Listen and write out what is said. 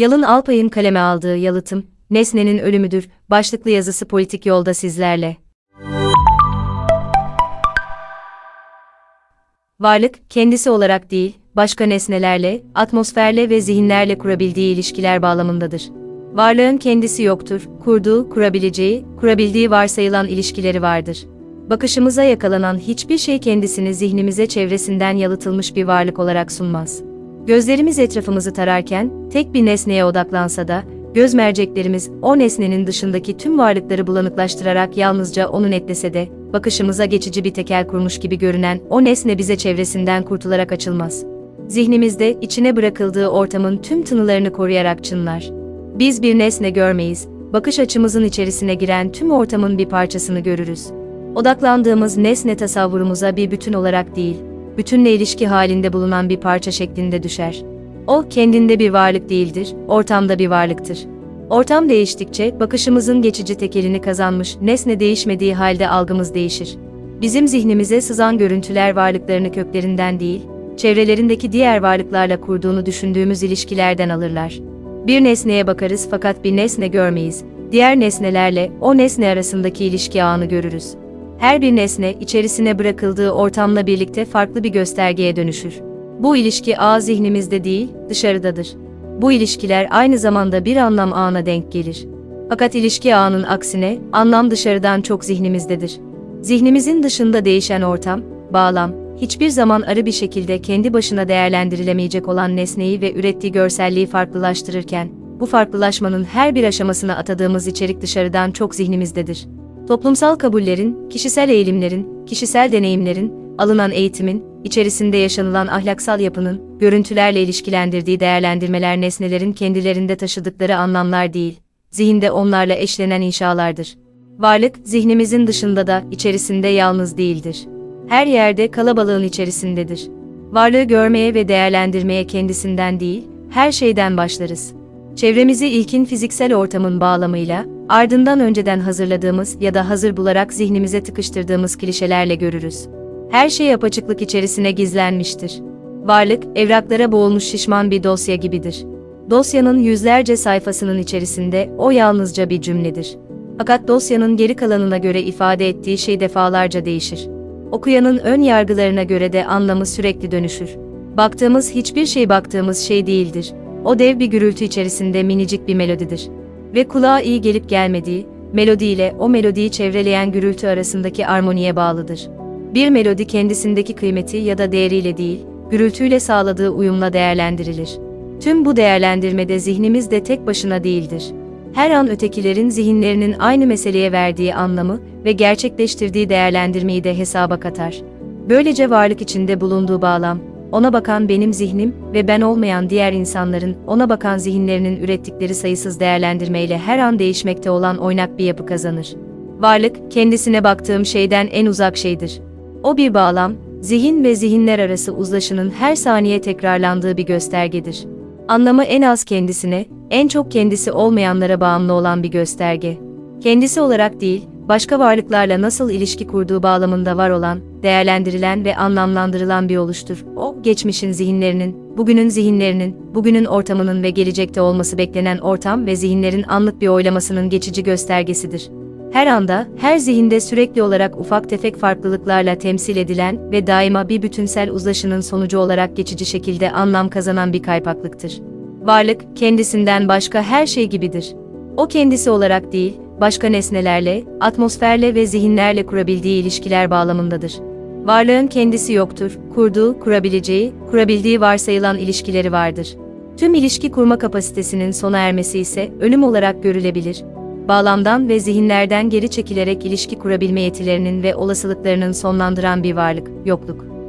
Yalın Alpay'ın kaleme aldığı yalıtım, nesnenin ölümüdür, başlıklı yazısı politik yolda sizlerle. Varlık, kendisi olarak değil, başka nesnelerle, atmosferle ve zihinlerle kurabildiği ilişkiler bağlamındadır. Varlığın kendisi yoktur, kurduğu, kurabileceği, kurabildiği varsayılan ilişkileri vardır. Bakışımıza yakalanan hiçbir şey kendisini zihnimize çevresinden yalıtılmış bir varlık olarak sunmaz. Gözlerimiz etrafımızı tararken, tek bir nesneye odaklansa da, göz merceklerimiz o nesnenin dışındaki tüm varlıkları bulanıklaştırarak yalnızca onu netlese de, bakışımıza geçici bir tekel kurmuş gibi görünen o nesne bize çevresinden kurtularak açılmaz. Zihnimizde içine bırakıldığı ortamın tüm tınılarını koruyarak çınlar. Biz bir nesne görmeyiz, bakış açımızın içerisine giren tüm ortamın bir parçasını görürüz. Odaklandığımız nesne tasavvurumuza bir bütün olarak değil, bütünle ilişki halinde bulunan bir parça şeklinde düşer. O kendinde bir varlık değildir, ortamda bir varlıktır. Ortam değiştikçe bakışımızın geçici tekelini kazanmış, nesne değişmediği halde algımız değişir. Bizim zihnimize sızan görüntüler varlıklarını köklerinden değil, çevrelerindeki diğer varlıklarla kurduğunu düşündüğümüz ilişkilerden alırlar. Bir nesneye bakarız fakat bir nesne görmeyiz. Diğer nesnelerle o nesne arasındaki ilişki ağını görürüz. Her bir nesne içerisine bırakıldığı ortamla birlikte farklı bir göstergeye dönüşür. Bu ilişki ağ zihnimizde değil, dışarıdadır. Bu ilişkiler aynı zamanda bir anlam ağına denk gelir. Fakat ilişki ağının aksine, anlam dışarıdan çok zihnimizdedir. Zihnimizin dışında değişen ortam, bağlam, hiçbir zaman arı bir şekilde kendi başına değerlendirilemeyecek olan nesneyi ve ürettiği görselliği farklılaştırırken, bu farklılaşmanın her bir aşamasına atadığımız içerik dışarıdan çok zihnimizdedir. Toplumsal kabullerin, kişisel eğilimlerin, kişisel deneyimlerin, alınan eğitimin, içerisinde yaşanılan ahlaksal yapının, görüntülerle ilişkilendirdiği değerlendirmeler nesnelerin kendilerinde taşıdıkları anlamlar değil, zihinde onlarla eşlenen inşalardır. Varlık, zihnimizin dışında da, içerisinde yalnız değildir. Her yerde kalabalığın içerisindedir. Varlığı görmeye ve değerlendirmeye kendisinden değil, her şeyden başlarız. Çevremizi ilkin fiziksel ortamın bağlamıyla, ardından önceden hazırladığımız ya da hazır bularak zihnimize tıkıştırdığımız klişelerle görürüz. Her şey apaçıklık içerisine gizlenmiştir. Varlık, evraklara boğulmuş şişman bir dosya gibidir. Dosyanın yüzlerce sayfasının içerisinde o yalnızca bir cümledir. Fakat dosyanın geri kalanına göre ifade ettiği şey defalarca değişir. Okuyanın ön yargılarına göre de anlamı sürekli dönüşür. Baktığımız hiçbir şey baktığımız şey değildir. O dev bir gürültü içerisinde minicik bir melodidir. Ve kulağa iyi gelip gelmediği, melodi ile o melodiyi çevreleyen gürültü arasındaki armoniye bağlıdır. Bir melodi kendisindeki kıymeti ya da değeriyle değil, gürültüyle sağladığı uyumla değerlendirilir. Tüm bu değerlendirmede zihnimiz de tek başına değildir. Her an ötekilerin zihinlerinin aynı meseleye verdiği anlamı ve gerçekleştirdiği değerlendirmeyi de hesaba katar. Böylece varlık içinde bulunduğu bağlam, ona bakan benim zihnim ve ben olmayan diğer insanların ona bakan zihinlerinin ürettikleri sayısız değerlendirmeyle her an değişmekte olan oynak bir yapı kazanır. Varlık, kendisine baktığım şeyden en uzak şeydir. O bir bağlam, zihin ve zihinler arası uzlaşının her saniye tekrarlandığı bir göstergedir. Anlamı en az kendisine, en çok kendisi olmayanlara bağımlı olan bir gösterge. Kendisi olarak değil, başka varlıklarla nasıl ilişki kurduğu bağlamında var olan, değerlendirilen ve anlamlandırılan bir oluştur. O, geçmişin zihinlerinin, bugünün zihinlerinin, bugünün ortamının ve gelecekte olması beklenen ortam ve zihinlerin anlık bir oylamasının geçici göstergesidir. Her anda, her zihinde sürekli olarak ufak tefek farklılıklarla temsil edilen ve daima bir bütünsel uzlaşının sonucu olarak geçici şekilde anlam kazanan bir kaypaklıktır. Varlık, kendisinden başka her şey gibidir. O kendisi olarak değil, başka nesnelerle, atmosferle ve zihinlerle kurabildiği ilişkiler bağlamındadır. Varlığın kendisi yoktur, kurduğu, kurabileceği, kurabildiği varsayılan ilişkileri vardır. Tüm ilişki kurma kapasitesinin sona ermesi ise ölüm olarak görülebilir. Bağlamdan ve zihinlerden geri çekilerek ilişki kurabilme yetilerinin ve olasılıklarının sonlandıran bir varlık, yokluk.